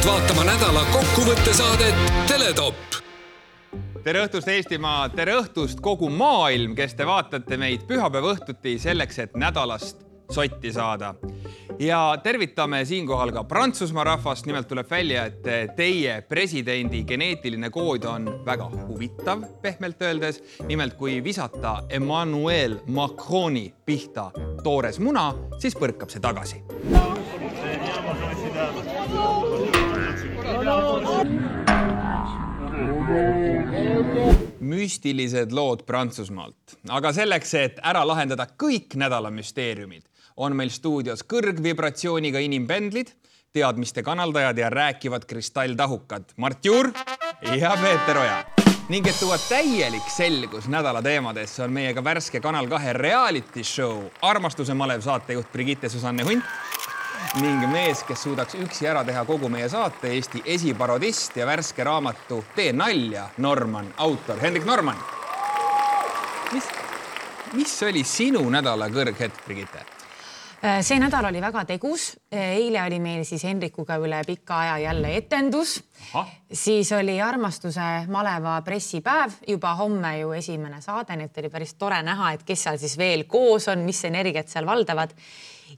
palutud vaatama nädala kokkuvõttesaadet Teletopp tere õhtust, Eestimaa, tere õhtust, kogu maailm, kes te vaatate meid pühapäeva õhtuti selleks, et nädalast sotti saada. ja tervitame siinkohal ka Prantsusmaa rahvast. nimelt tuleb välja, et teie presidendi geneetiline kood on väga huvitav, pehmelt öeldes. nimelt, kui visata Emmanuel Macroni pihta toores muna, siis põrkab see tagasi. Müstilised lood Prantsusmaalt, aga selleks, et ära lahendada kõik nädala müsteeriumid, on meil stuudios kõrgvibratsiooniga inimpendlid, teadmiste kanaldajad ja rääkivad kristalltahukad Mart Juur ja Peeter Oja. ning et tuua täielik selgus nädala teemadesse, on meiega värske Kanal kahe reality show Armastuse malev saatejuht Brigitte Susanne Hunt ning mees, kes suudaks üksi ära teha kogu meie saate, Eesti esiparodist ja värske raamatu Tee nalja, Norman, autor Hendrik Norman. mis, mis oli sinu nädala kõrghetk, Brigitte? Äh, see nädal oli väga tegus. Äh, eile oli meil siis Hendrikuga üle pika aja jälle etendus. siis oli armastuse maleva pressipäev, juba homme ju esimene saade, nii et oli päris tore näha, et kes seal siis veel koos on, mis energiat seal valdavad.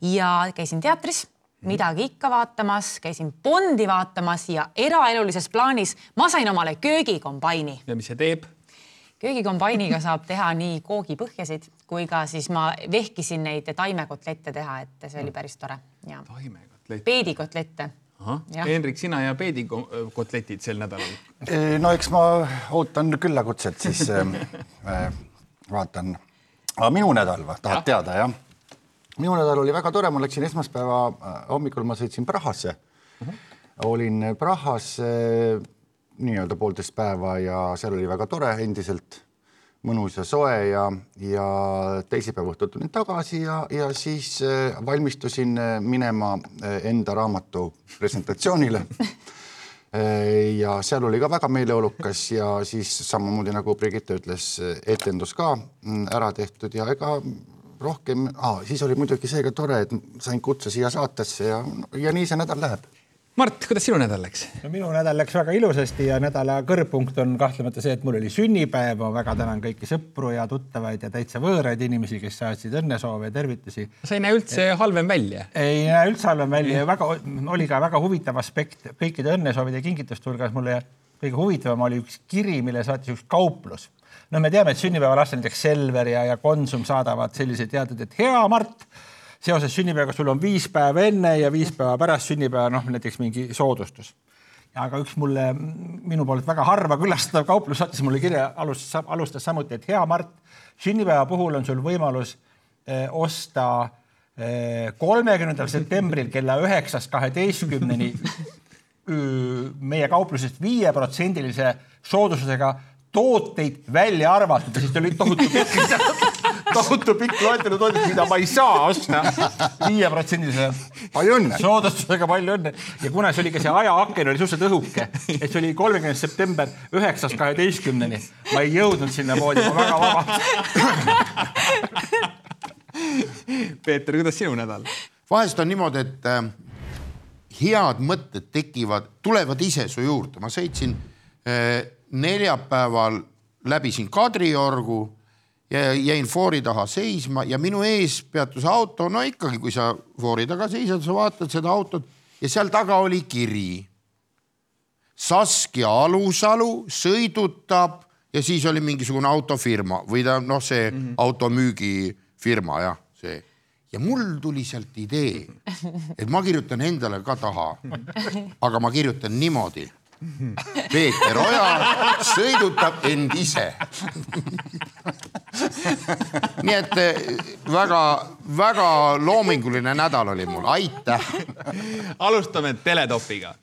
ja käisin teatris midagi ikka vaatamas, käisin Bondi vaatamas ja eraelulises plaanis ma sain omale köögikombaini. ja mis see teeb? köögikombainiga saab teha nii koogipõhjasid kui ka siis ma vehkisin neid taimekotlette teha, et see oli päris tore ja. taimekotlett. peedikotlette. Hendrik, sina ja peedikotletid sel nädalal? no eks ma ootan küllakutset, siis äh, vaatan. aga minu nädal või, tahad ja. teada jah? Minu nädal oli väga tore, ma läksin esmaspäeva äh, hommikul, ma sõitsin Prahasse uh. -huh. olin Prahas äh, nii-öelda poolteist päeva ja seal oli väga tore endiselt mõnus ja soe ja, ja teisipäeva õhtul tulin tagasi ja, ja siis äh, valmistusin äh, minema äh, enda raamatu presentatsioonile ja seal oli ka väga meeleolukas ja siis samamoodi nagu Brigitte ütles, etendus ka mm, ära tehtud ja ega rohkem ah,, siis oli muidugi see ka tore, et sain kutse siia saatesse ja, ja nii see nädal läheb Mart, kuidas sinu nädal läks? no minu nädal läks väga ilusasti ja nädala kõrgpunkt on kahtlemata see, et mul oli sünnipäev, ma väga tänan kõiki sõpru ja tuttavaid ja täitsa võõraid inimesi, kes saatsid õnnesoove ja tervitusi. sa ei näe üldse et... halvem välja? ei näe üldse halvem välja ja väga, oli ka väga huvitav aspekt kõikide õnnesoovide ja kingituste hulgas mulle kõige huvitavam oli üks kiri, mille saatis üks kauplus. No me teame, et sünnipäevalastele näiteks Selver ja, ja Konsum saadavad selliseid teateid, et hea Mart seoses sünnipäevaga sul on viis päeva enne ja viis päeva pärast sünnipäeva, noh näiteks mingi soodustus. aga üks mulle minu poolt väga harva külastatav kauplus saatis mulle kirja, alustas, alustas samuti, et hea Mart, sünnipäeva puhul on sul võimalus eh, osta eh, kolmekümnendal septembril kella üheksast kaheteistkümneni meie kauplusest viieprotsendilise soodustusega tooteid välja arvatud ja siis oli tohutu pikk tohutu pikk loetelu tooteid, mida ma ei saa osta viieprotsendilise palju õnne. soodustusega palju õnne ja kuna see oli ka see ajaaken oli suhteliselt õhuke, et see oli kolmekümnes september üheksast kaheteistkümneni, ma ei jõudnud sinnapoodi, ma väga vabandan. Peeter, kuidas sinu nädal? vahest on niimoodi, et äh, head mõtted tekivad, tulevad ise su juurde, ma sõitsin äh, neljapäeval läbisin Kadriorgu ja jäin foori taha seisma ja minu ees peatus auto, no ikkagi, kui sa foori taga seisad, sa vaatad seda autot ja seal taga oli kiri. Saskia Alusalu sõidutab ja siis oli mingisugune autofirma või ta noh, see mm -hmm. automüügifirma jah, see ja mul tuli sealt idee, et ma kirjutan endale ka taha. aga ma kirjutan niimoodi Peeter Oja sõidutab end ise nii et väga-väga eh, loominguline nädal oli mul, aitäh. alustame teletopiga.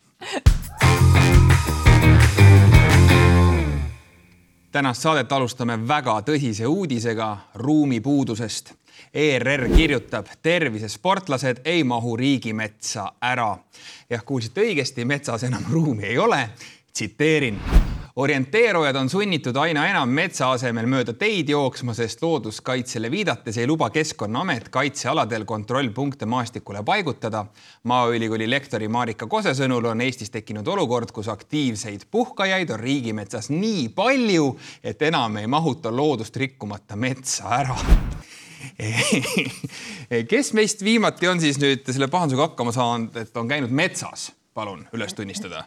tänast saadet alustame väga tõsise uudisega ruumipuudusest ERR kirjutab, tervisesportlased ei mahu riigimetsa ära. jah, kuulsite õigesti, metsas enam ruumi ei ole. tsiteerin orienteerujad on sunnitud aina enam metsa asemel mööda teid jooksma, sest looduskaitsele viidates ei luba Keskkonnaamet kaitsealadel kontrollpunkte maastikule paigutada. Maaülikooli lektori Marika Kose sõnul on Eestis tekkinud olukord, kus aktiivseid puhkajaid on riigimetsas nii palju, et enam ei mahuta loodust rikkumata metsa ära kes meist viimati on siis nüüd selle pahandusega hakkama saanud, et on käinud metsas, palun üles tunnistada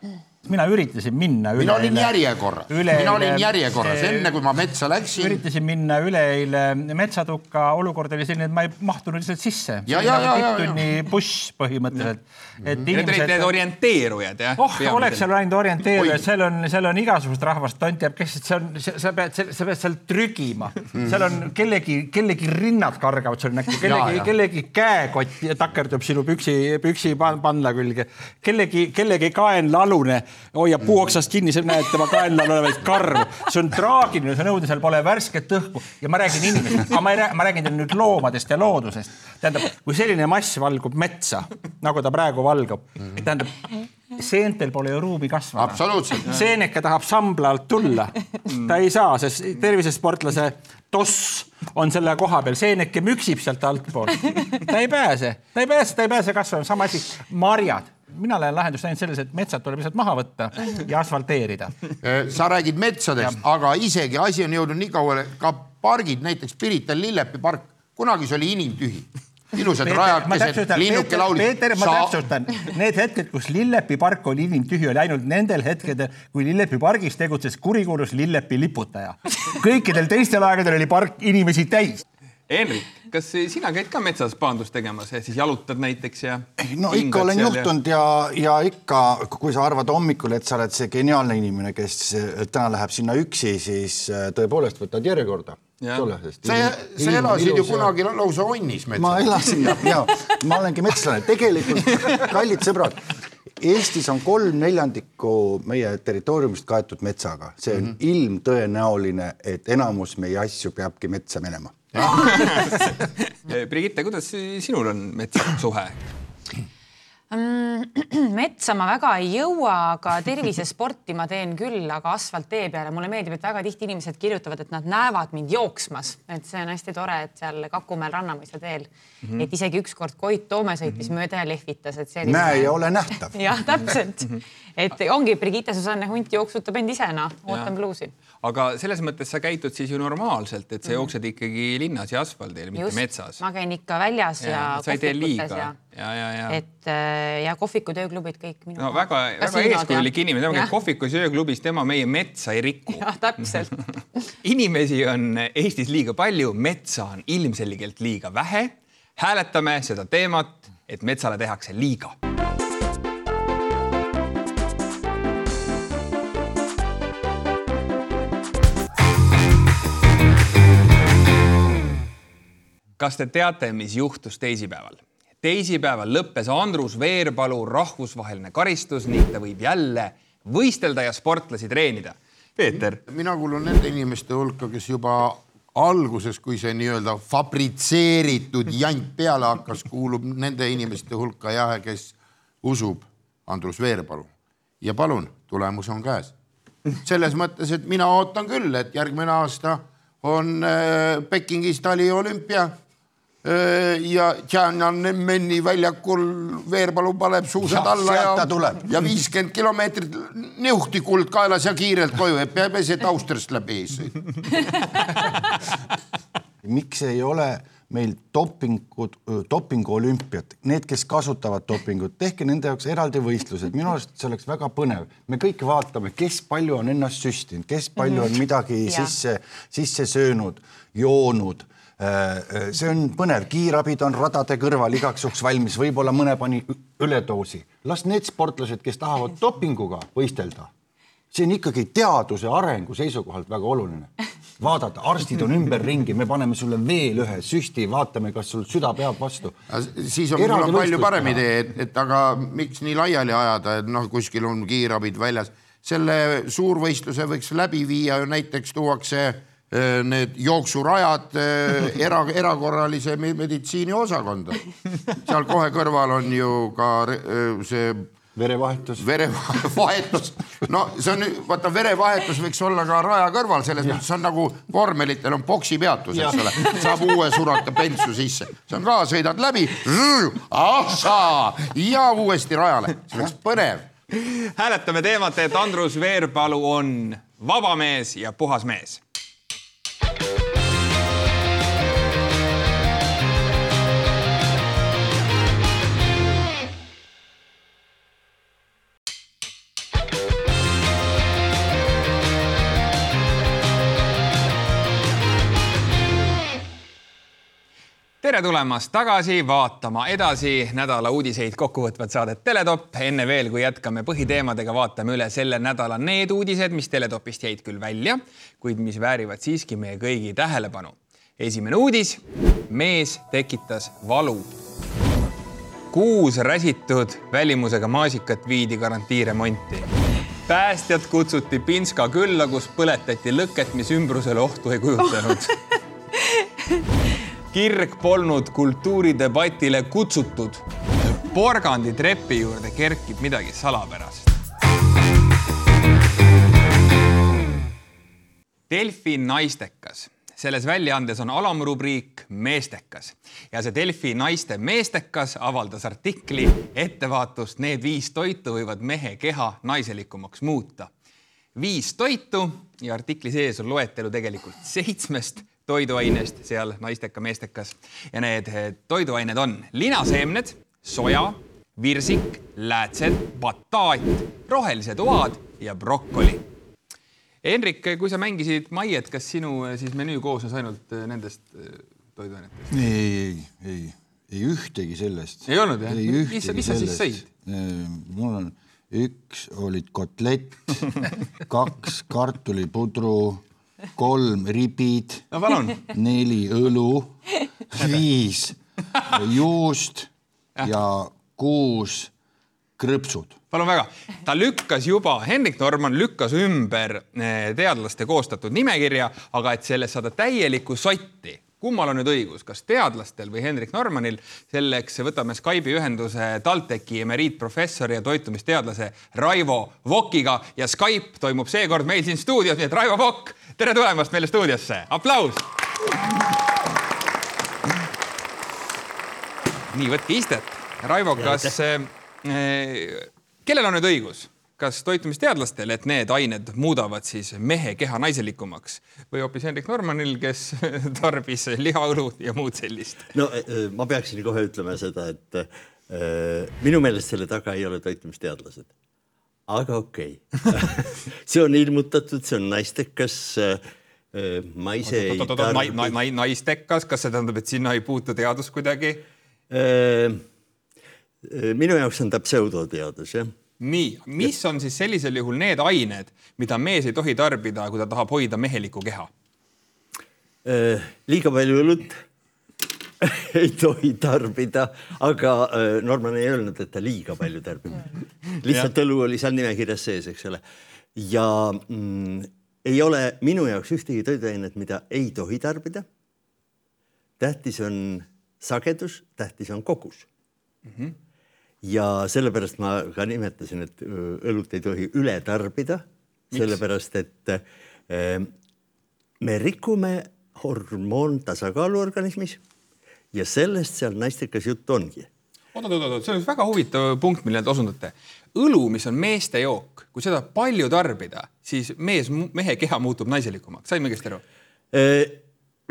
mina üritasin minna. mina olin järjekorras, mina olin järjekorras enne kui ma metsa läksin. üritasin minna üleeile metsatukka, olukord oli selline, et ma ei mahtunud lihtsalt sisse. tipp-tunni buss põhimõtteliselt. et inimesed. Need olid need orienteerujad jah? oh, oleks seal ainult orienteerujad, seal on, seal on igasugust rahvast, tont teab, kes, see on, sa pead, sa pead seal trügima mm., seal on kellegi, kellegi rinnad kargavad sul näkku, kellegi, kellegi käekott takerdub sinu püksi, püksi pandla külge, kellegi, kellegi kaenlalune hoiab puu oksast kinni, sa näed tema kaenlal olevaid karvu. see on traagiline, see nõude, seal pole värsket õhku ja ma räägin inimestest, aga ma ei räägi, ma räägin teile nüüd loomadest ja loodusest. tähendab, kui selline mass valgub metsa, nagu ta praegu valgub, tähendab seentel pole ju ruumi kasvada. absoluutselt. seeneke tahab sambla alt tulla, ta ei saa, sest tervisesportlase toss on selle koha peal, seeneke müksib sealt altpoolt. ta ei pääse, ta ei pääse, ta ei pääse kasvama, sama asi, marjad. Mina olen lahendust näinud selles, et metsad tuleb lihtsalt maha võtta ja asfalteerida. Äh, sa räägid metsadest, aga isegi asi on jõudnud nii kaugele, ka pargid, näiteks Pirita Lillepi park, kunagi see oli inimtühi ilusad rajakesed, linnuke laulis. Peeter, ma täpsustan, need hetked, kus Lillepi park oli inimtühi, oli ainult nendel hetkedel, kui Lillepi pargis tegutses kurikuulus Lillepi liputaja. kõikidel teistel aegadel oli park inimesi täis. Henrik, kas sina käid ka metsas paandust tegemas, ehk siis jalutad näiteks ja? no ikka olen juhtunud ja, ja ikka, kui sa arvad hommikul, et sa oled see geniaalne inimene, kes täna läheb sinna üksi, siis äh, tõepoolest võtad järjekorda. Sa, sa elasid ju kunagi lausa onnis metsas. ma elasin ja, ja ma olengi metslane, tegelikult kallid sõbrad Eestis on kolm neljandikku meie territooriumist kaetud metsaga, see on mm -hmm. ilmtõenäoline, et enamus meie asju peabki metsa minema Brigitte, kuidas sinul on metsaga suhe? metsa ma väga ei jõua, aga tervisesporti ma teen küll, aga asfalttee peale mulle meeldib, et väga tihti inimesed kirjutavad, et nad näevad mind jooksmas, et see on hästi tore, et seal Kakumäel Rannamõisa teel mm, -hmm. et isegi ükskord Koit Toome sõitis mm -hmm. mööda ja lehvitas, et see oli. näe ja ole nähtav. jah, täpselt, et ongi Brigitte Susanne Hunt jooksutab end ise, noh, ootan bluusi aga selles mõttes sa käitud siis ju normaalselt, et sa mm. jooksed ikkagi linnas ja asfaldil, mitte Just, metsas. ma käin ikka väljas ja, ja sa ei tee liiga. ja, ja, ja, ja. et äh, ja kohvikud, ööklubid, kõik minu. no väga, väga eeskujulik inimene, tema käib kohvikus ööklubis, tema meie metsa ei riku. jah, täpselt inimesi on Eestis liiga palju, metsa on ilmselgelt liiga vähe. hääletame seda teemat, et metsale tehakse liiga kas te teate, mis juhtus teisipäeval? Teisipäeval lõppes Andrus Veerpalu rahvusvaheline karistus ning ta võib jälle võistelda ja sportlasi treenida. Peeter. mina kuulun nende inimeste hulka, kes juba alguses, kui see nii-öelda fabritseeritud jant peale hakkas, kuulub nende inimeste hulka jah, kes usub Andrus Veerpalu ja palun, tulemus on käes. selles mõttes, et mina ootan küll, et järgmine aasta on äh, Pekingis taliolümpia ja Tiananmeni väljakul Veerpalu paneb suusad alla ja, ja viiskümmend kilomeetrit niuhti kuld kaelas ja kiirelt koju, et peab eset Austriast läbi ees miks ei ole meil dopingud, dopinguolümpiat, need, kes kasutavad dopingut, tehke nende jaoks eraldi võistlused, minu arust see oleks väga põnev. me kõik vaatame, kes palju on ennast süstinud, kes palju on midagi sisse, sisse söönud, joonud see on põnev, kiirabid on radade kõrval igaks juhuks valmis, võib-olla mõne pani üledoosi. las need sportlased, kes tahavad dopinguga võistelda, see on ikkagi teaduse arengu seisukohalt väga oluline. vaadata, arstid on ümberringi, me paneme sulle veel ühe süsti, vaatame, kas sul süda peab vastu. siis on, mul on palju parem idee, et, et aga miks nii laiali ajada, et noh, kuskil on kiirabid väljas, selle suurvõistluse võiks läbi viia ju näiteks tuuakse Äh, need jooksurajad äh, era, erakorralise meditsiini osakonda. seal kohe kõrval on ju ka äh, see verevahetus. verevahetus, no see on, vaata verevahetus võiks olla ka raja kõrval, selles mõttes see on nagu vormelitel on poksipeatus, eks ole, saab uue suraka bensu sisse, see on ka, sõidad läbi, ja uuesti rajale, see oleks põnev hääletame teemat, et Andrus Veerpalu on vaba mees ja puhas mees. Tere tulemast tagasi vaatama edasi nädala uudiseid kokkuvõtvat saadet Teletopp. enne veel, kui jätkame põhiteemadega, vaatame üle selle nädala need uudised, mis Teletopist jäid küll välja, kuid mis väärivad siiski meie kõigi tähelepanu. esimene uudis. mees tekitas valu. kuus räsitud välimusega maasikat viidi garantiiremonti. päästjad kutsuti Pinska külla, kus põletati lõket, mis ümbrusele ohtu ei kujutanud kirg polnud kultuuridebatile kutsutud. porgandi trepi juurde kerkib midagi salapärast. Delfi naistekas, selles väljaandes on alamrubriik meestekas ja see Delfi naiste meestekas avaldas artikli ettevaatust, need viis toitu võivad mehe keha naiselikumaks muuta. viis toitu ja artikli sees on loetelu tegelikult seitsmest toiduainest seal naisteka meestekas ja need toiduained on linaseemned, soja, virsik, läätsed, bataat, rohelised oad ja brokoli. Hendrik, kui sa mängisid Maiet, kas sinu siis menüü koosnes ainult nendest toiduainetest? ei, ei, ei, ei ühtegi sellest. Ei olnud, jah? Mis- ühtegi mis sa siis sellest. mul on üks olid kotlett, kaks kartulipudru, kolm ribid, no neli õlu, viis juust ja kuus krõpsud. Palun väga, ta lükkas juba, Hendrik Norman lükkas ümber eh, teadlaste koostatud nimekirja, aga et sellest saada täielikku sotti, kummal on nüüd õigus, kas teadlastel või Hendrik Normanil, selleks võtame Skype'i ühenduse TalTechi emeriitprofessori ja toitumisteadlase Raivo Vokiga ja Skype toimub seekord meil siin stuudios, nii et Raivo Vokk, tere tulemast meile stuudiosse, aplaus. nii, võtke istet. Raivo, kas äh, kellel on nüüd õigus, kas toitumisteadlastel, et need ained muudavad siis mehe keha naiselikumaks või hoopis Hendrik Normanil, kes tarbis lihaõlu ja muud sellist? no eh, ma peaksin kohe ütlema seda, et minu meelest selle taga ei ole toitumisteadlased. Aga okei okay. see on ilmutatud, see on naistekas äh,. ma ise ei tarbi. naistekas, kas see tähendab, et sinna ei puutu teadus kuidagi? äh, minu jaoks on ta pseudoteadus, jah nii, mis on siis sellisel juhul need ained, mida mees ei tohi tarbida, kui ta tahab hoida mehelikku keha? liiga palju õlut ei tohi tarbida, aga Norman ei öelnud, et ta liiga palju tarbib. lihtsalt õlu oli seal nimekirjas sees, eks ole. ja mm, ei ole minu jaoks ühtegi toiduainet, mida ei tohi tarbida. tähtis on sagedus, tähtis on kogus mm. -hmm ja sellepärast ma ka nimetasin, et õlut ei tohi üle tarbida, sellepärast et äh, me rikume hormoontasakaalu organismis ja sellest seal naistekas jutt ongi. oot, oot, oot, see on väga huvitav punkt, millele te osundate. õlu, mis on meeste jook, kui seda palju tarbida, siis mees, mehe keha muutub naiselikumaks, saime õigesti aru?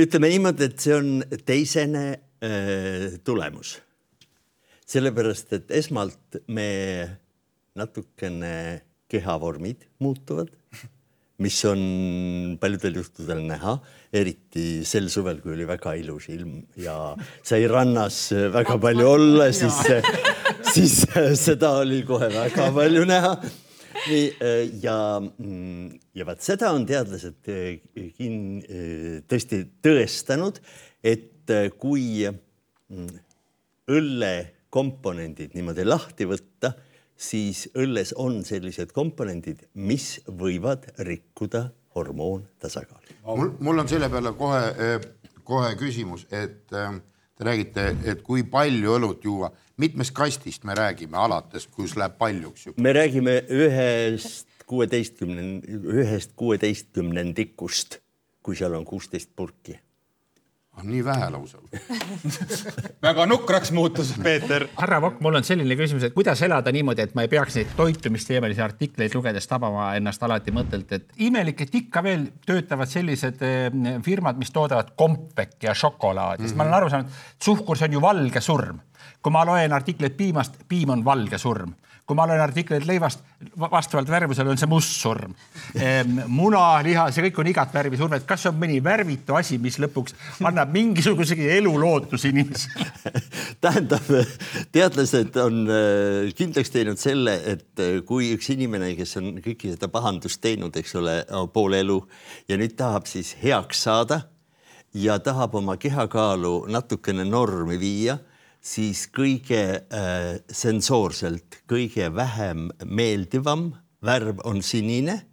ütleme niimoodi, et see on teisene äh, tulemus sellepärast, et esmalt me natukene kehavormid muutuvad, mis on paljudel juhtudel näha, eriti sel suvel, kui oli väga ilus ilm ja sai rannas väga palju olla, siis, siis seda oli kohe väga palju näha. nii ja, ja vaat seda on teadlased kin-, tõesti tõestanud, et kui õlle komponendid niimoodi lahti võtta, siis õlles on sellised komponendid, mis võivad rikkuda hormoontasakaalu. mul, mul on selle peale kohe, kohe küsimus, et te räägite, et kui palju õlut juua, mitmest kastist me räägime alates, kus läheb paljuks me räägime ühest kuueteistkümne, ühest kuueteistkümnendikust, kui seal on kuusteist purki ah, nii vähe lausa väga nukraks muutus Peeter. härra Vokk, mul on selline küsimus, et kuidas elada niimoodi, et ma ei peaks neid toitumisteemalisi artikleid lugedes tabama ennast alati mõttelt, et imelik, et ikka veel töötavad sellised eh, firmad, mis toodavad kompvekki ja šokolaadi mm, -hmm. ma olen aru saanud, suhkur, see on ju valge surm. Kui ma loen artikleid piimast, piim on valge surm. Kui ma loen artikleid leivast, vastavalt värvusele on see must surm. Muna, liha, see kõik on igat värvi surm, et kas on mõni värvitu asi, mis lõpuks annab mingisugusegi elulootusi inimesele? Tähendab, teadlased on äh, kindlaks teinud selle, et äh, kui üks inimene, kes on kõike seda pahandust teinud, eks ole, pool elu ja nüüd tahab siis heaks saada ja tahab oma kehakaalu natukene normi viia siis kõige äh, sensoorselt kõige vähem meeldivam värv on sinine.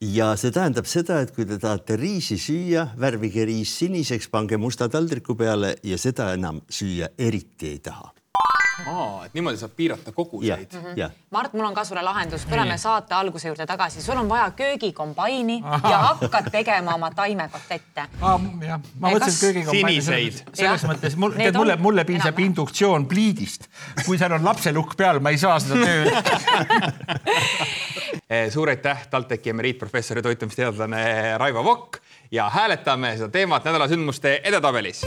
ja see tähendab seda, et kui te tahate riisi süüa, värvige riis siniseks, pange musta taldriku peale ja seda enam süüa eriti ei taha aa, et niimoodi saab piirata koguseid. jah. Mart, mul on ka sulle lahendus, tuleme saate alguse juurde tagasi, sul on vaja köögikombaini ja hakkad tegema oma taimekotette. jah, ma mõtlesin, et köögikombaini siniseid. selles, selles mõttes, mul, tead mulle, on mulle piisab enam-vähem. induktsioon pliidist. kui seal on lapselukk peal, ma ei saa seda tööd Eh, suur aitäh, TalTechi emeriitprofessor ja toitumisteadlane Raivo Vokk ja hääletame seda teemat nädala sündmuste edetabelis.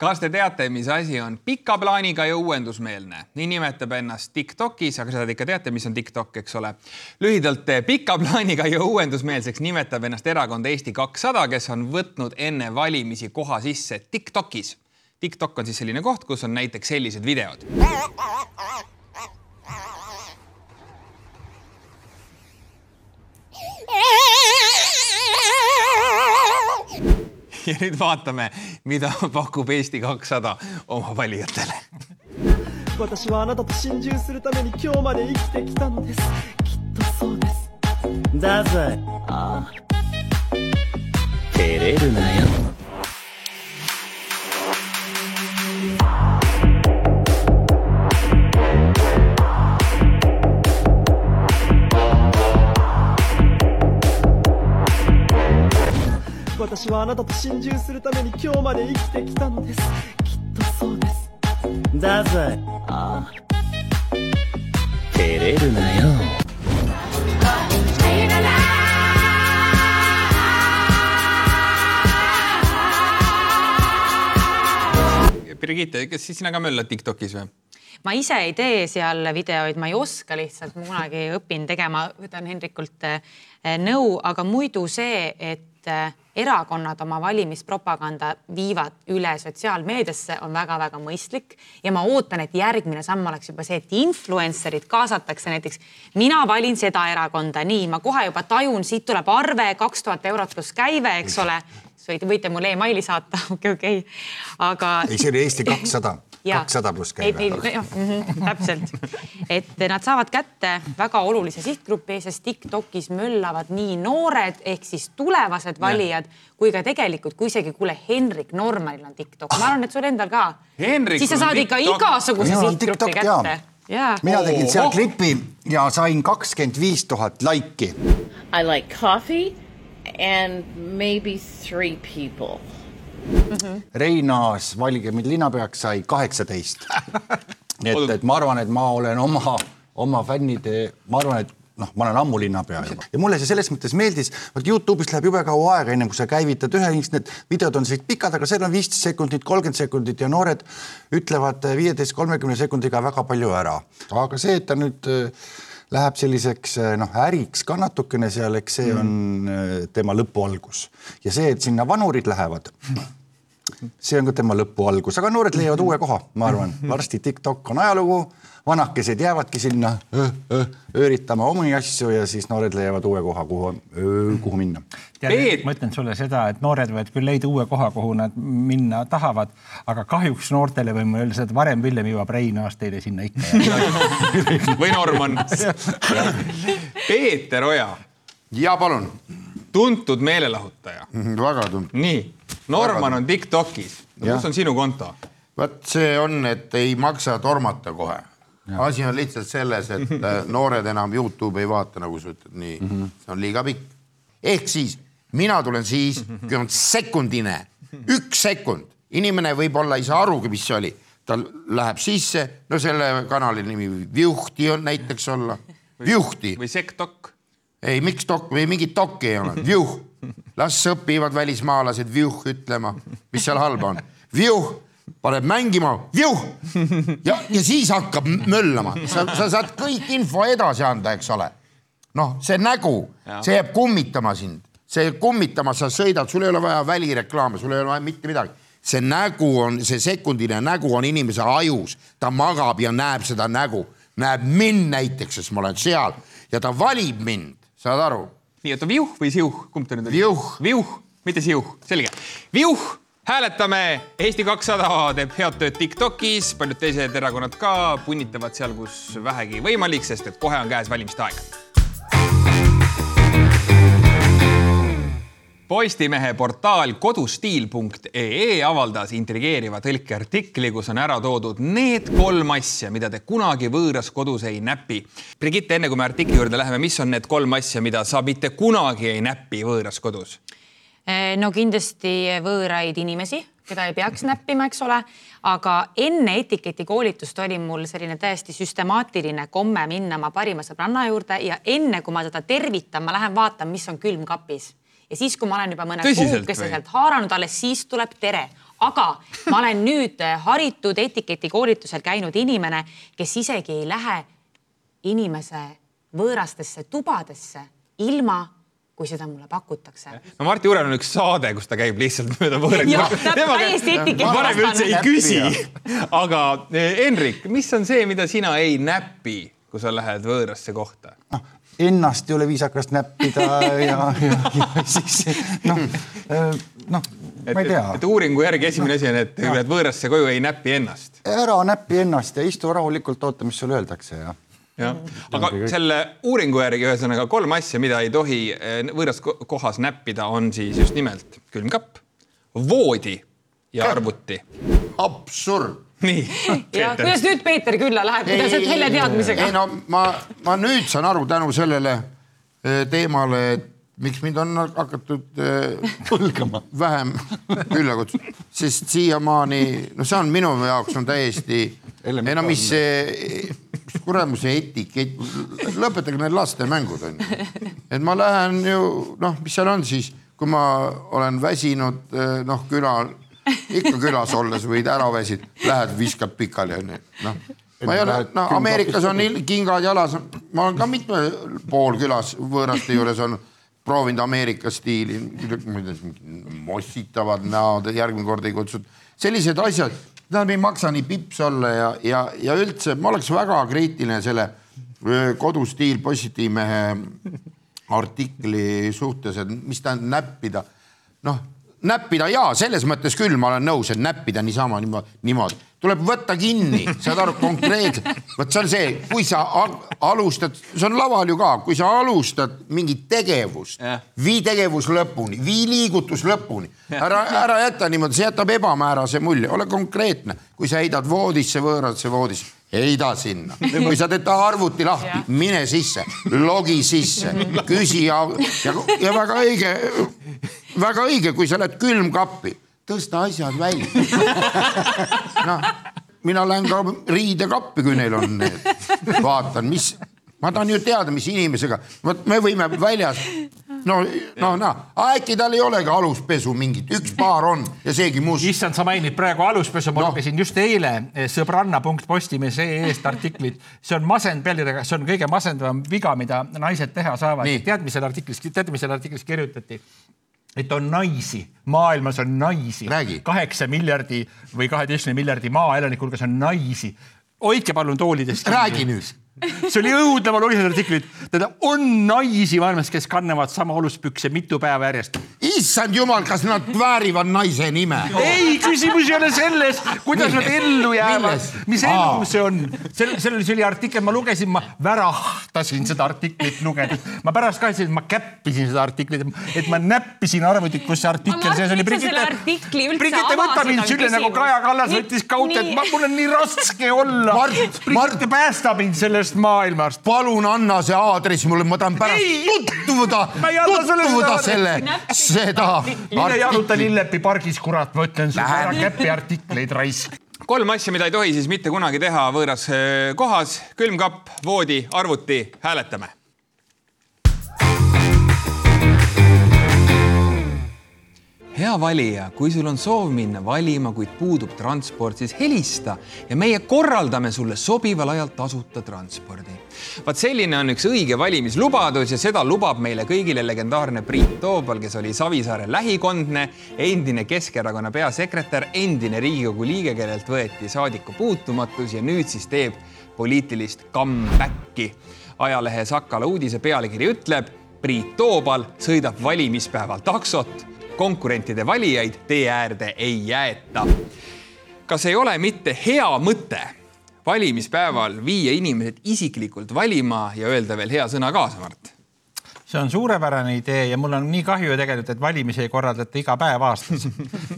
Kas te teate, mis asi on pika plaaniga ja uuendusmeelne? nii nimetab ennast Tiktokis, aga seda te ikka teate, mis on TikTok, eks ole. lühidalt pika plaaniga ja uuendusmeelseks nimetab ennast erakond Eesti kakssada, kes on võtnud enne valimisi koha sisse Tiktokis. TikTok on siis selline koht, kus on näiteks sellised videod. Ja nüüd vaatame, mida pakub Eesti kakssada oma valijatele. 私はあなたと心中するために今日まで生きてきたのですきっとそうですだぜああ照れるなよ私はあなたと心中するために今日まで生きてきたのです。きっとそうです。だぜ。ああ。照れるなよ。Birgitte, kas siis sina ka möllad Tiktokis või? ma ise ei tee seal videoid, ma ei oska lihtsalt, ma kunagi õpin tegema, võtan Hendrikult eh, nõu, aga muidu see, et eh, erakonnad oma valimispropaganda viivad üle sotsiaalmeediasse, on väga-väga mõistlik ja ma ootan, et järgmine samm oleks juba see, et influencer'id kaasatakse näiteks. mina valin seda erakonda, nii ma kohe juba tajun, siit tuleb arve kaks tuhat eurot pluss käive, eks ole. võite, mulle emaili saata, okei okei aga ei, see oli Eesti kakssada. Kakssada pluss käive jah, mhm, täpselt, et nad saavad kätte väga olulise sihtgrupi, sest Tiktokis möllavad nii noored ehk siis tulevased valijad kui ka tegelikult, kui isegi kuule, Henrik Normanil on Tiktok, ma arvan, et sul endal ka. Siis sa saad ikka TikTok. igasuguse sihtgrupi kätte. mina tegin seal Ohoh. klipi ja sain kakskümmend viis tuhat laiki I like coffee and maybe three people. Reinaas Valige mind linnapeaks sai kaheksateist. nii et, et ma arvan, et ma olen oma, oma fännide, ma arvan, et noh, ma olen ammu linnapea juba ja mulle see selles mõttes meeldis, vot Youtube'is läheb jube kaua aega, ennem kui sa käivitad ühe, need videod on sellised pikad, aga seal on viisteist sekundit, kolmkümmend sekundit ja noored ütlevad viieteist, kolmekümne sekundiga väga palju ära. aga see, et ta nüüd äh, läheb selliseks äh, noh, äriks ka natukene seal, eks see on äh, tema lõpu algus. Ja see, et sinna vanurid lähevad see on ka tema lõpu algus, aga noored leiavad uue koha, ma arvan, varsti TikTok on ajalugu, vanakesed jäävadki sinna öö, öö, ööritama omi asju ja siis noored leiavad uue koha, kuhu, kuhu minna. Peet- ma ütlen sulle seda, et noored võivad küll leida uue koha, kuhu nad minna tahavad, aga kahjuks noortele võime öelda seda, et varem või hiljem jõuab Reinaas teile sinna ikka. või Norman. Peeter Oja, ja palun, tuntud meelelahutaja. väga tuntud. nii, Norman on Tiktokis no,. kus on sinu konto? vot see on, et ei maksa tormata kohe. asi on lihtsalt selles, et äh, noored enam Youtube'i ei vaata, nagu sa ütled, nii mm, -hmm. see on liiga pikk. ehk siis mina tulen siis, kui on sekundine, üks sekund, inimene võib-olla ei saa arugi, mis see oli, tal läheb sisse, no selle kanali nimi Vjuhti on näiteks olla, Vjuhti. või Sektok. Ei, miks dok või mingit dokki ei ole, Vjuh, las õpivad välismaalased Vjuh ütlema, mis seal halba on, Vjuh. Paneb mängima, viuh ja, ja siis hakkab möllama, sa, sa saad kõik info edasi anda, eks ole. noh, see nägu, see jääb kummitama sind, see kummitama, sa sõidad, sul ei ole vaja välireklaame, sul ei ole vaja mitte midagi. see nägu on, see sekundine nägu on inimese ajus, ta magab ja näeb seda nägu, näeb mind näiteks, sest ma olen seal. Ja ta valib mind, saad aru? nii, oota, viuh või siuh, kumb ta nüüd oli? Viuh. viuh, mitte siuh, selge. viuh hääletame, Eesti kakssada teeb head tööd Tiktokis, paljud teised erakonnad ka punnitavad seal, kus vähegi võimalik, sest et kohe on käes valimiste aeg. Postimehe portaal kodustiil.ee avaldas intrigeeriva tõlkeartikli, kus on ära toodud need kolm asja, mida te kunagi võõras kodus ei näpi. Brigitte, enne kui me artikli juurde läheme, mis on need kolm asja, mida sa mitte kunagi ei näpi võõras kodus? no kindlasti võõraid inimesi, keda ei peaks näppima, eks ole, aga enne etiketikoolitust oli mul selline täiesti süstemaatiline komme minna oma parima sõbranna juurde ja enne kui ma teda tervitan, ma lähen vaatan, mis on külmkapis ja siis, kui ma olen juba mõne kuukese sealt haaranud, alles siis tuleb tere aga ma olen nüüd haritud etiketikoolitusel käinud inimene, kes isegi ei lähe inimese võõrastesse tubadesse ilma kui seda mulle pakutakse. no Martti Jural on üks saade, kus ta käib lihtsalt mööda võõraid. täiesti etiketi varem üldse ei küsi. aga Henrik, mis on see, mida sina ei näpi, kui sa lähed võõrasse kohta? noh, ennast ei ole viisakas näppida ja, ja, ja siis noh, noh, ma ei tea. et uuringu järgi esimene asi on, et kui lähed võõrasse koju, ei näpi ennast. ära näpi ennast ja istu rahulikult, oota, mis sulle öeldakse ja jah, aga selle uuringu järgi ühesõnaga kolm asja, mida ei tohi eh, võõras kohas näppida, on siis just nimelt külmkapp, voodi ja arvuti. absurd. nii. ja kuidas nüüd Peeter külla läheb, kuidas selle teadmisega? ei no ma, ma nüüd saan aru tänu sellele eh, teemale, et miks mind on hakatud põlgama äh, vähem külla kutsuma, sest siiamaani, no see on minu jaoks on täiesti, ei no mis see, kuramuse etikett, lõpetage need lastemängud on ju. et ma lähen ju noh, mis seal on siis, kui ma olen väsinud noh, külal, ikka külas olles võid ära väsid, lähed viskad pikali onju, noh ma ei ole, no Ameerikas on kingad jalas, ma olen ka mitmel pool külas võõraste juures olnud proovinud Ameerika stiili, mossitavad näod, järgmine kord ei kutsutud, sellised asjad, tähendab, ei maksa nii pips olla ja, ja, ja üldse ma oleks väga kriitiline selle kodustiil Positiivmehe artikli suhtes, et mis tähendab näppida. noh, näppida jaa, selles mõttes küll ma olen nõus, et näppida niisama niimoodi, niimoodi tuleb võtta kinni, saad aru, konkreetselt. vot see on see, kui sa alustad, see on laval ju ka, kui sa alustad mingit tegevust, vii tegevus lõpuni, vii liigutus lõpuni. ära, ära jäta niimoodi, see jätab ebamäärase mulje, ole konkreetne. kui sa heidad voodisse, võõrasse voodisse, heida sinna. kui sa teed arvuti lahti, mine sisse, logi sisse, küsi ja, ja, ja väga õige, väga õige, kui sa lähed külmkappi. Tõsta asjad välja. Noh, mina lähen ka riidekappi, kui neil on need, vaatan, mis, ma tahan ju teada, mis inimesega, vot me võime väljas no, no, no, äkki tal ei olegi aluspesu mingit, üks paar on ja seegi must. issand, sa mainid praegu aluspesu, ma no. lugesin just eile eh, sõbranna.postimees.ee-st artiklit. see on masend pealkirjaga, see on kõige masendavam viga, mida naised teha saavad. tead, mis seal artiklis, tead, mis seal artiklis kirjutati? et on naisi, maailmas on naisi, kaheksa miljardi või kaheteistkümne miljardi maaelaniku hulgas on naisi. hoidke palun toolidest. räägi nüüd. See oli õudne, ma lugesin artiklit, tähendab, on naisi maailmas, kes kannavad sama oluspükse mitu päeva järjest. Issand jumal, kas nad väärivad naise nime? ei, küsimus ei ole selles, kuidas nad ellu jäävad Milles?, mis Aa. elu see on. seal, seal oli artikkel, ma lugesin, ma värahtasin seda artiklit lugedes. ma pärast ka ütlesin, et ma käppisin seda artiklit, et ma näppisin arvutit, kus see artikkel sees oli. Selle üldse Brigitte, võta mind sülle nagu. Kaja Kallas võttis kaudselt, mul on nii raske olla. Mart- Mart- Brigitte päästa mind sellest maailmast. palun anna see aadress mulle, ma tahan pärast Ei! tutvuda, Ma ei seda. mine jaluta Lillepi pargis, kurat, ma ütlen sulle ära käpi artikleid raisk. kolm asja, mida ei tohi siis mitte kunagi teha võõras öö, kohas, külmkapp, voodi, arvuti, hääletame. Hea valija, kui sul on soov minna valima, kuid puudub transport, siis helista ja meie korraldame sulle sobival ajal tasuta transpordi. vaat selline on üks õige valimislubadus ja seda lubab meile kõigile legendaarne Priit Toobal, kes oli Savisaare lähikondne, endine Keskerakonna peasekretär, endine Riigikogu liige, kellelt võeti saadikupuutumatus ja nüüd siis teeb poliitilist comeback'i. ajalehe Sakala uudise pealkiri ütleb, Priit Toobal sõidab valimispäeval taksot konkurentide valijaid tee äärde ei jäeta. kas ei ole mitte hea mõte valimispäeval viia inimesed isiklikult valima ja öelda veel hea sõna kaasa, Mart? See on suurepärane idee ja mul on nii kahju ju tegelikult, et valimisi ei korraldata iga päev aastas.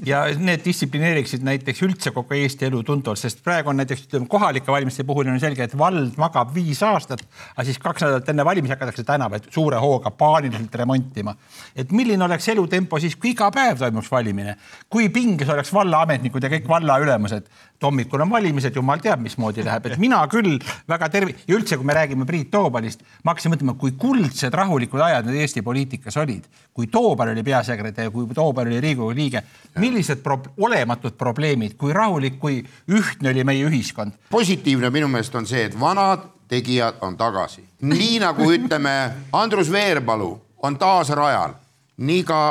Ja need distsiplineeriksid näiteks üldse kogu Eesti elu tuntavalt, sest praegu on näiteks ütleme kohalike valimiste puhul on selge, et vald magab viis aastat, aga siis kaks nädalat enne valimisi hakatakse tänavaid suure hooga paaniliselt remontima. et milline oleks elutempo siis, kui iga päev toimuks valimine, kui pinges oleks vallaametnikud ja kõik vallaülemused, et hommikul on valimised, jumal teab, mismoodi läheb, et mina küll väga tervi- ja üldse, kui me räägime Priit Toobalist, ma hakkasin mõtlema, kui kuldsed rahulikud ajad need Eesti poliitikas olid, kui Toobal oli peasekretär, kui Toobal oli Riigikogu liige, millised pro olematud probleemid, kui rahulik, kui ühtne oli meie ühiskond. positiivne minu meelest on see, et vanad tegijad on tagasi, nii nagu ütleme, Andrus Veerpalu on taas rajal, nii ka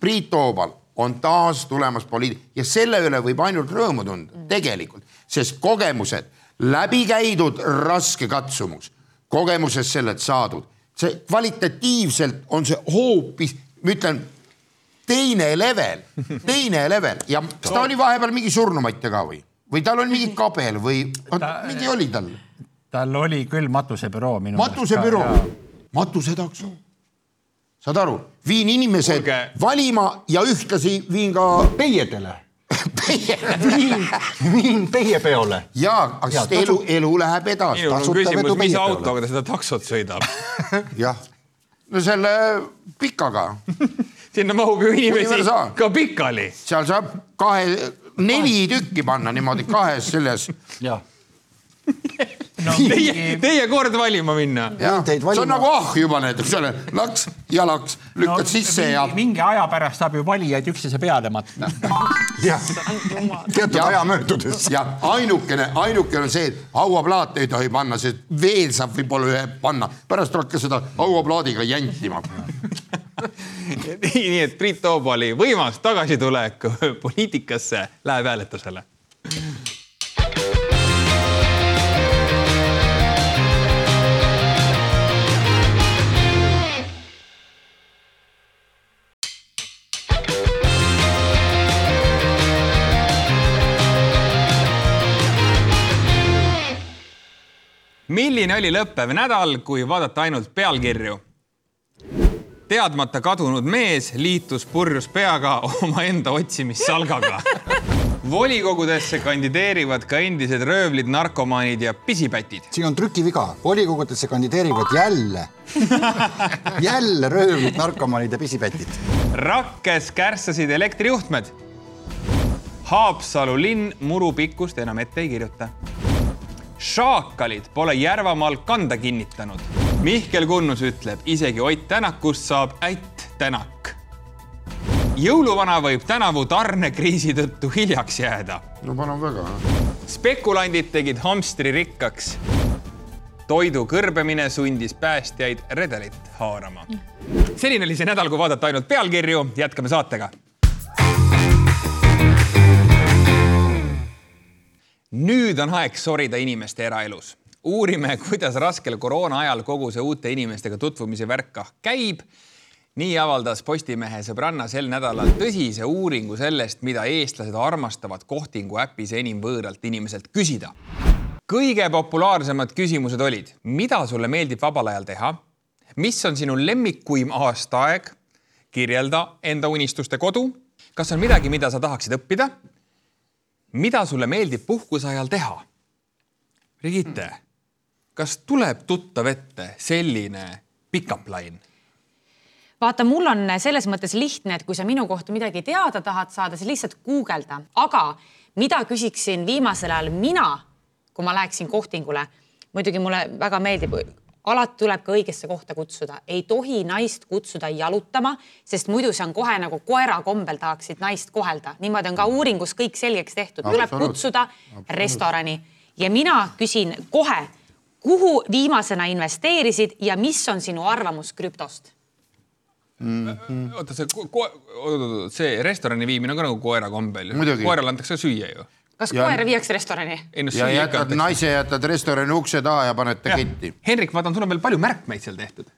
Priit Toobal on taas tulemas poliit- ja selle üle võib ainult rõõmu tunda tegelikult, sest kogemused, läbi käidud raske katsumus, kogemusest sellelt saadud, see kvalitatiivselt on see hoopis, ma ütlen, teine level, teine level. Ja kas ta oli vahepeal mingi surnumatja ka või, või tal oli mingi kabel või mingi oli tal? tal oli küll matusebüroo minu matusebüroo, matusetakso. saad aru, viin inimesed Kuulge. valima ja ühtlasi viin ka peiedele, viin, viin peiepeole. ja, aga sest elu, elu läheb edasi, minul on Tasuta küsimus mis autoga ta seda taksot sõidab? jah. no selle pikaga, sinna mahub ju inimesi ka pikali. seal saab kahe, neli tükki panna niimoodi kahes selles. jah, no,. Teie, teie kord valima minna. see on nagu ah juba näiteks, seal on laks ja laks, lükkad no, sisse mingi, ja mingi aja pärast saab ju valijaid üksteise peale matta. jah, teatud Ja- aja möödudes. ja ainukene, ainukene on see, et hauaplaate ei tohi panna, sest veel saab võib-olla ühe panna, pärast hakka seda hauaplaadiga jantima. nii et Priit Toobali võimas tagasitulek poliitikasse läheb hääletusele. Milline oli lõppev nädal, kui vaadata ainult pealkirju? teadmata kadunud mees liitus purjus peaga omaenda otsimissalgaga. volikogudesse kandideerivad ka endised röövlid, narkomaanid ja pisipätid. siin on trükiviga, volikogudesse kandideerivad jälle, jälle röövlid, narkomaanid ja pisipätid. Rakkes kärsasid elektrijuhtmed. Haapsalu linn muru pikkust enam ette ei kirjuta. Šaakalid pole Järvamaal kanda kinnitanud. Mihkel Kunnus ütleb, isegi Ott Tänakust saab ätt Tänak. jõuluvana võib tänavu tarnekriisi tõttu hiljaks jääda. no palun väga. spekulandid tegid hamstri rikkaks. toidu kõrbemine sundis päästjaid redelit haarama. selline oli see nädal, kui vaadata ainult pealkirju, jätkame saatega nüüd on aeg sorida inimeste eraelus. uurime, kuidas raskel koroona ajal kogu see uute inimestega tutvumise värk kah käib. Nii avaldas Postimehe sõbranna sel nädalal tõsise uuringu sellest, mida eestlased armastavad kohtingu äpis enim võõralt inimeselt küsida. kõige populaarsemad küsimused olid, mida sulle meeldib vabal ajal teha, mis on sinu lemmikuim aastaaeg, kirjelda enda unistuste kodu, kas on midagi, mida sa tahaksid õppida, mida sulle meeldib puhkuse ajal teha. Brigitte, kas tuleb tuttav ette selline pick-up line? vaata, mul on selles mõttes lihtne, et kui sa minu kohta midagi teada tahad saada, siis lihtsalt guugelda, aga mida küsiksin viimasel ajal mina, kui ma läheksin kohtingule, muidugi mulle väga meeldib, alati tuleb ka õigesse kohta kutsuda, ei tohi naist kutsuda jalutama, sest muidu see on kohe nagu koera kombel tahaksid naist kohelda, niimoodi on ka uuringus kõik selgeks tehtud, tuleb kutsuda restorani ja mina küsin kohe, kuhu viimasena investeerisid ja mis on sinu arvamus krüptost. -hmm. oota, see ko-, see restorani viimine on ka nagu koera kombel. koerale antakse süüa ju. Kas ja... koer viiakse restorani? ja jätad naise, jätad restorani ukse taha ja paned ta ketti. Henrik, vaatan, sul on veel palju märkmeid seal tehtud.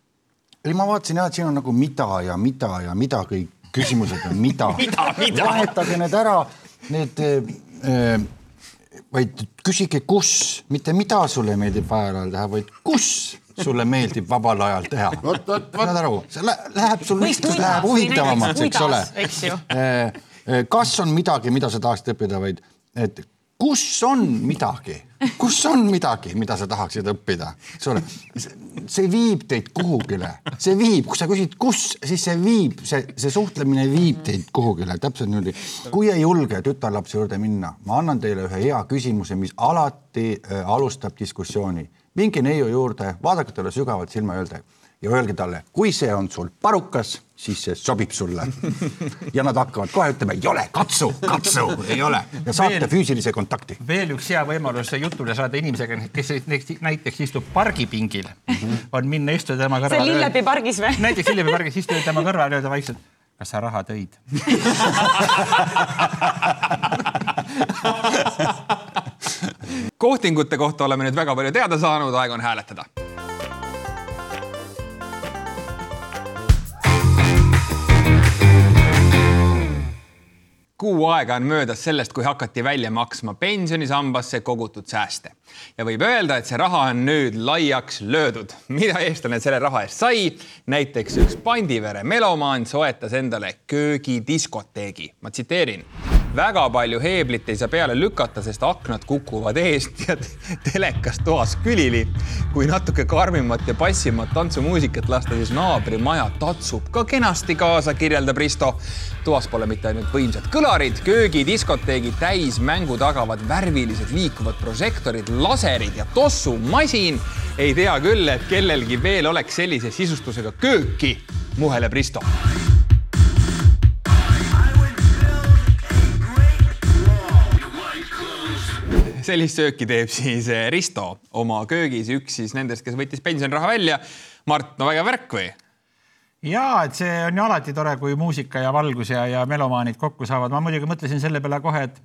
ei, ma vaatasin jah, et siin on nagu mida ja mida ja mida kõik küsimused on mida vahetage need ära, need äh, vaid küsige, kus, mitte mida sulle meeldib vajal ajal teha, vaid kus sulle meeldib vabal ajal teha. saad aru, see läheb sul läheb huvitavamaks, eks ole. Eh, eh, kas on midagi, mida sa tahaksid õppida, vaid et kus on midagi, kus on midagi, mida sa tahaksid õppida, eks ole. see viib teid kuhugile, see viib, kui sa küsid, kus, siis see viib, see, see suhtlemine viib teid kuhugile, täpselt niimoodi. kui ei julge tütarlapse juurde minna, ma annan teile ühe hea küsimuse, mis alati äh, alustab diskussiooni minge neiu juurde, vaadake talle sügavalt silma ja öelge ja öelge talle, kui see on sul parukas, siis see sobib sulle. ja nad hakkavad kohe ütlema, ei ole, katsu, katsu, ei ole ja saate veel, füüsilise kontakti. veel üks hea võimalus jutule saada inimesega, kes näiteks istub pargipingil mm, -hmm. on minna istuda tema kõrval. see Lillepi pargis või? näiteks Lillepi pargis istuda tema kõrval ja öelda vaikselt, kas sa raha tõid kohtingute kohta oleme nüüd väga palju teada saanud, aeg on hääletada. Kuu aega on möödas sellest, kui hakati välja maksma pensionisambasse kogutud sääste ja võib öelda, et see raha on nüüd laiaks löödud. mida eestlane selle raha eest sai? näiteks üks Pandivere melomaan soetas endale köögidiskoteegi. ma tsiteerin väga palju heeblit ei saa peale lükata, sest aknad kukuvad eest ja telekas toas külili. kui natuke karmimat ja passimat tantsumuusikat lasta, siis naabrimaja tatsub ka kenasti kaasa, kirjeldab Risto. toas pole mitte ainult võimsad kõlarid, köögidiskoteegi täismängu tagavad värvilised liikuvad prožektorid, laserid ja tossumasin. ei tea küll, et kellelgi veel oleks sellise sisustusega kööki, muheleb Risto sellist sööki teeb siis eh, Risto oma köögis, üks siis nendest, kes võttis pensioniraha välja. Mart, no vägev värk või? ja et see on ju alati tore, kui muusika ja valgus ja, ja melomaanid kokku saavad. ma muidugi mõtlesin selle peale kohe, et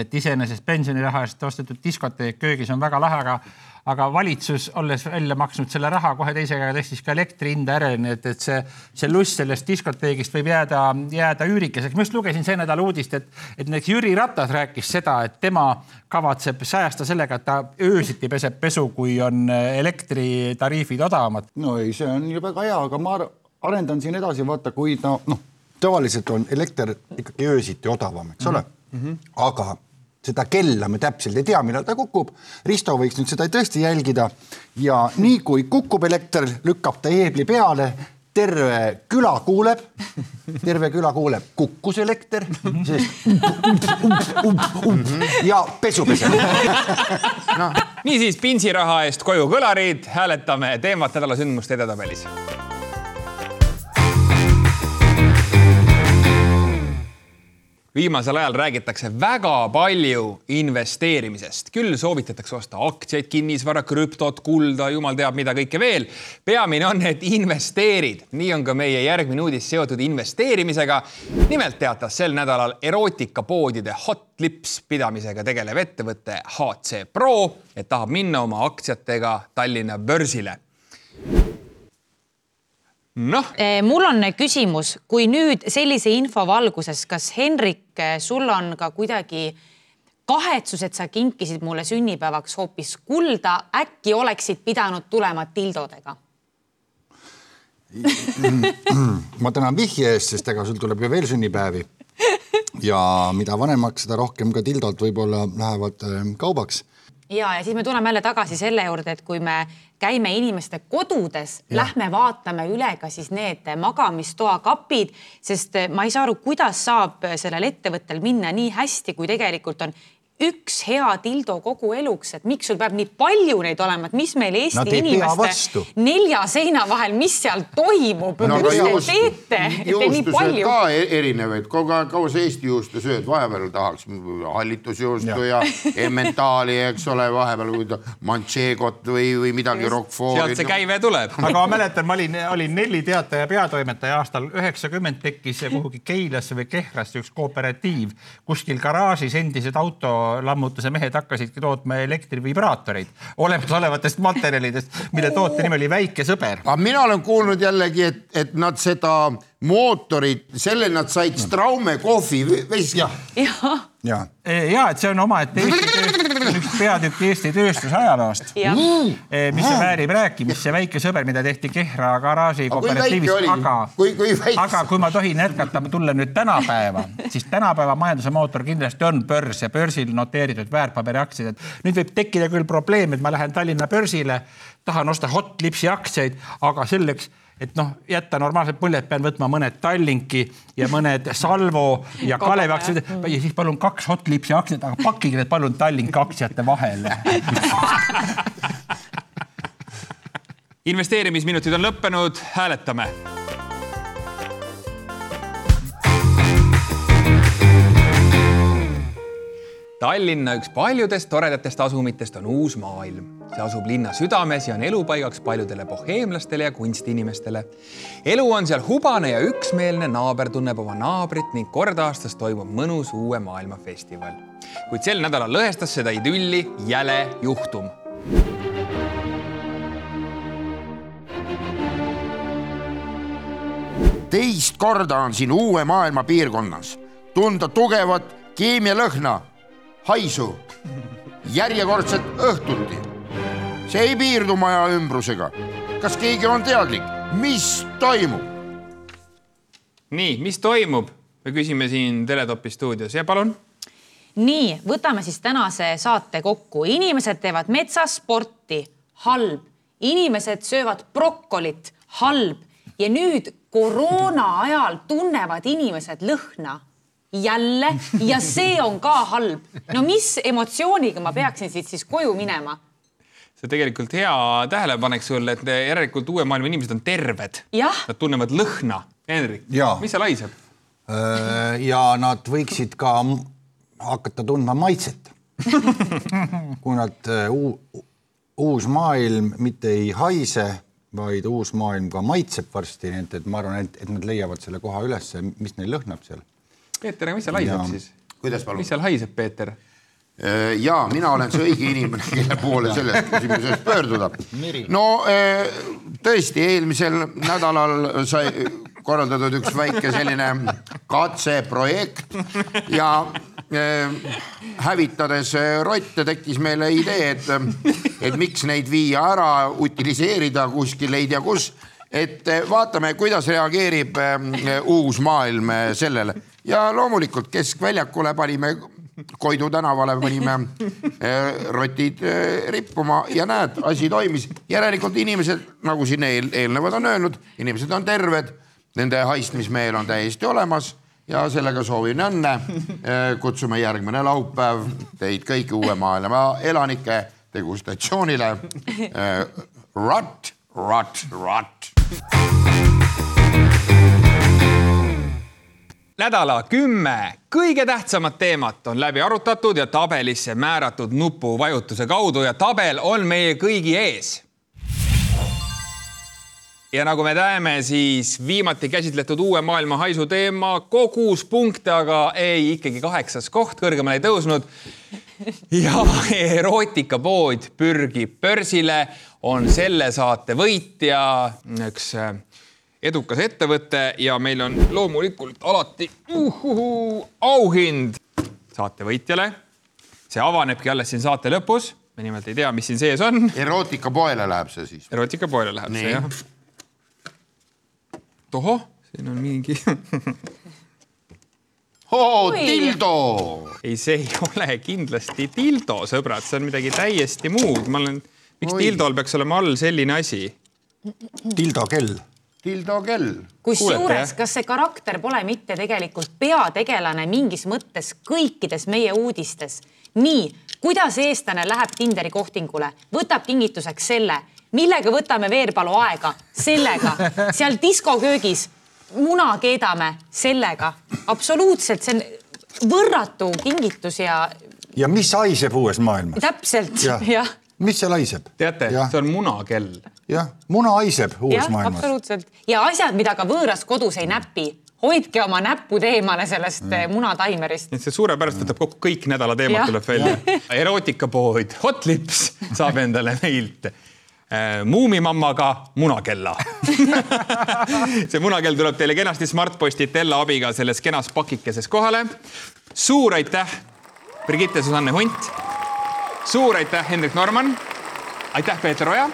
et iseenesest pensioniraha eest ostetud diskoteek köögis on väga lahe, aga aga valitsus, olles välja maksnud selle raha, kohe teise käega tõstis ka elektri hinda ära, nii et, et see, see lust sellest diskoteegist võib jääda, jääda üürikeseks. ma just lugesin see nädal uudist, et, et näiteks Jüri Ratas rääkis seda, et tema kavatseb säästa sellega, et ta öösiti peseb pesu, kui on elektritariifid odavamad. no ei, see on ju väga hea, aga ma arendan siin edasi, vaata, kui ta noh, tavaliselt on elekter ikkagi öösiti odavam, eks ole mm. -hmm. aga seda kella me täpselt ei tea, millal ta kukub. Risto võiks nüüd seda tõesti jälgida. Ja nii kui kukub elekter, lükkab ta eebli peale, terve küla kuuleb, terve küla kuuleb, kukkus elekter, ump, ja pesu peseb no.. niisiis pinsiraha eest koju kõlarid, hääletame teemat nädala sündmuste edetabelis viimasel ajal räägitakse väga palju investeerimisest, küll soovitatakse osta aktsiaid, kinnisvara, krüptot, kulda, jumal teab, mida kõike veel. peamine on, et investeerid, nii on ka meie järgmine uudis seotud investeerimisega. nimelt teatas sel nädalal erootikapoodide Hot Lips pidamisega tegelev ettevõte HC Pro, et tahab minna oma aktsiatega Tallinna börsile noh, Eh, mul on küsimus, kui nüüd sellise info valguses, kas Henrik, sul on ka kuidagi kahetsus, et sa kinkisid mulle sünnipäevaks hoopis kulda, äkki oleksid pidanud tulema tildodega? ma tänan vihje eest, sest ega sul tuleb ju veel sünnipäevi. ja mida vanemaks, seda rohkem ka tildod võib-olla lähevad äh, kaubaks. ja, ja siis me tuleme jälle tagasi selle juurde, et kui me käime inimeste kodudes, lähme vaatame üle ka siis need magamistoa kapid, sest ma ei saa aru, kuidas saab sellel ettevõttel minna nii hästi, kui tegelikult on üks hea dildo kogu eluks, et miks sul peab nii palju neid olema, et mis meil Eesti inimeste nelja seina vahel, mis seal toimub? No mis te teete, teete nii juustu sööd palju? ka e- erinevaid, kogu aeg, kaua sa Eesti juustu sööd, vahepeal tahaks hallitusjuustu ja, ja emmentaali, eks ole, vahepeal mancheegot või, või midagi roquefort'i. sealt see käive tuleb. aga ma mäletan, ma olin, olin Nelli Teataja peatoimetaja aastal üheksakümmend tekkis kuhugi Keilasse või Kehrasse üks kooperatiiv, kuskil garaažis endised autolammutuse mehed hakkasidki tootma elektrivibraatoreid olemasolevatest materjalidest, mille toote nimi oli Väike sõber. aga mina olen kuulnud jällegi, et, et nad seda mootorit, selle nad said Straume kohvi veski. jah, jah, ja ja et see on omaette Eesti tööstus, üks peatükk Eesti tööstuse ajaloost, jah. mis väärib rääkimist, see Väike sõber, mida tehti Kehra garaaži kooperatiivis aga Kui- kui väikse? aga kui ma tohin jätkata, tulla nüüd tänapäeva, siis tänapäeva majanduse mootor kindlasti on börs ja börsil noteeritud väärtpaberiaktsiad, et nüüd võib tekkida küll probleem, et ma lähen Tallinna börsile, tahan osta Hot Lipsi aktsiaid, aga selleks et noh, jätta normaalset muljet, pean võtma mõned Tallinki ja mõned Salvo ja Kalevi aktsiad. Ja siis palun kaks Hot Lipsi aktsiat, aga pakkige need palun Tallinki aktsiate vahele. investeerimisminutid on lõppenud, hääletame Tallinna üks paljudest toredatest asumitest on Uus Maailm. see asub linna südames ja on elupaigaks paljudele boheemlastele ja kunstiinimestele. elu on seal hubane ja üksmeelne, naaber tunneb oma naabrit ning kord aastas toimub mõnus uue maailma festival. kuid sel nädalal lõhestas seda idülli jäle juhtum teist korda on siin uue maailma piirkonnas tunda tugevat keemialõhna, haisu, järjekordselt õhtuti. see ei piirdu maja ümbrusega. kas keegi on teadlik, mis toimub? nii, mis toimub? me küsime siin Teletopi stuudios ja palun. nii, võtame siis tänase saate kokku. inimesed teevad metsasporti, halb. inimesed söövad brokolit, halb. ja nüüd koroona ajal tunnevad inimesed lõhna jälle ja see on ka halb. no mis emotsiooniga ma peaksin siit siis koju minema? see tegelikult hea tähelepanek sulle, et järelikult uue maailma inimesed on terved. Nad tunnevad lõhna. Hendrik, Jaa. mis seal haiseb? Ja nad võiksid ka hakata tundma maitset. kui nad uu, uus maailm mitte ei haise, vaid uus maailm ka maitseb varsti, nii et, et ma arvan, et, et nad leiavad selle koha ülesse, mis neil lõhnab seal. Peeter, aga mis seal haiseb Jaa. siis? kuidas palun mis? seal haiseb, Peeter? ja mina olen see õige inimene, kelle poole selles küsimuses pöörduda. no eh, tõesti, eelmisel nädalal sai korraldatud üks väike selline katseprojekt ja eh, hävitades rotte tekkis meile idee, et, et miks neid viia ära, utiliseerida kuskil ei tea kus et vaatame, kuidas reageerib uus maailm sellele ja loomulikult Keskväljakule panime Koidu tänavale panime eh, rotid eh, rippuma ja näed, asi toimis. järelikult inimesed, nagu siin eel, eelnevad on öelnud, inimesed on terved, nende haistmismeel on täiesti olemas ja sellega soovin õnne. kutsume järgmine laupäev teid kõiki uue maailma elanikke degustatsioonile. Rot, rot, rot. Nädala kümme kõige tähtsamat teemat on läbi arutatud ja tabelisse määratud nupuvajutuse kaudu ja tabel on meie kõigi ees. ja nagu me näeme, siis viimati käsitletud uue maailma haisu teema kogus punkte, aga ei, ikkagi kaheksas koht, kõrgemale ei tõusnud. ja erootikapood pürgib börsile, on selle saate võitja, üks äh, edukas ettevõte ja meil on loomulikult alati uhuhu, auhind saate võitjale. see avanebki alles siin saate lõpus. me nimelt ei tea, mis siin sees on. erootikapoele läheb see siis. erootikapoele läheb Nii. see jah. tohoh, siin on mingi oo, Oi. dildo. ei, see ei ole kindlasti dildo, sõbrad, see on midagi täiesti muud, ma olen, miks Oi. dildol peaks olema all selline asi? Tildo kell. kusjuures kas see karakter pole mitte tegelikult peategelane mingis mõttes kõikides meie uudistes? nii, kuidas eestlane läheb Tinderi kohtingule, võtab kingituseks selle, millega võtame Veerpalu aega, sellega, seal diskoköögis muna keedame sellega, absoluutselt, see on võrratu kingitus ja ja mis haiseb uues maailmas? täpselt jah jah, mis seal haiseb? teate, see on munakell. jah, muna haiseb uues jah, maailmas. absoluutselt ja asjad, mida ka võõras kodus ei näpi, hoidke oma näpud eemale sellest mm. munataimerist. nii et see suurepäraselt võtab kokku kõik nädala teemad tuleb välja. erootikapood Hot Lips saab endale meilt äh, muumimammaga munakella. see munakell tuleb teile kenasti Smartpostilt Ella abiga selles kenas pakikeses kohale. suur aitäh, Brigitte Susanne Hunt. Suur aitäh, Hendrik Norman. aitäh, Peeter Oja.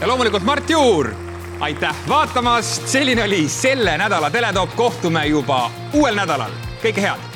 Ja loomulikult Mart Juur. Aitäh vaatamast, selline oli selle nädala Teletopp, kohtume juba uuel nädalal, kõike head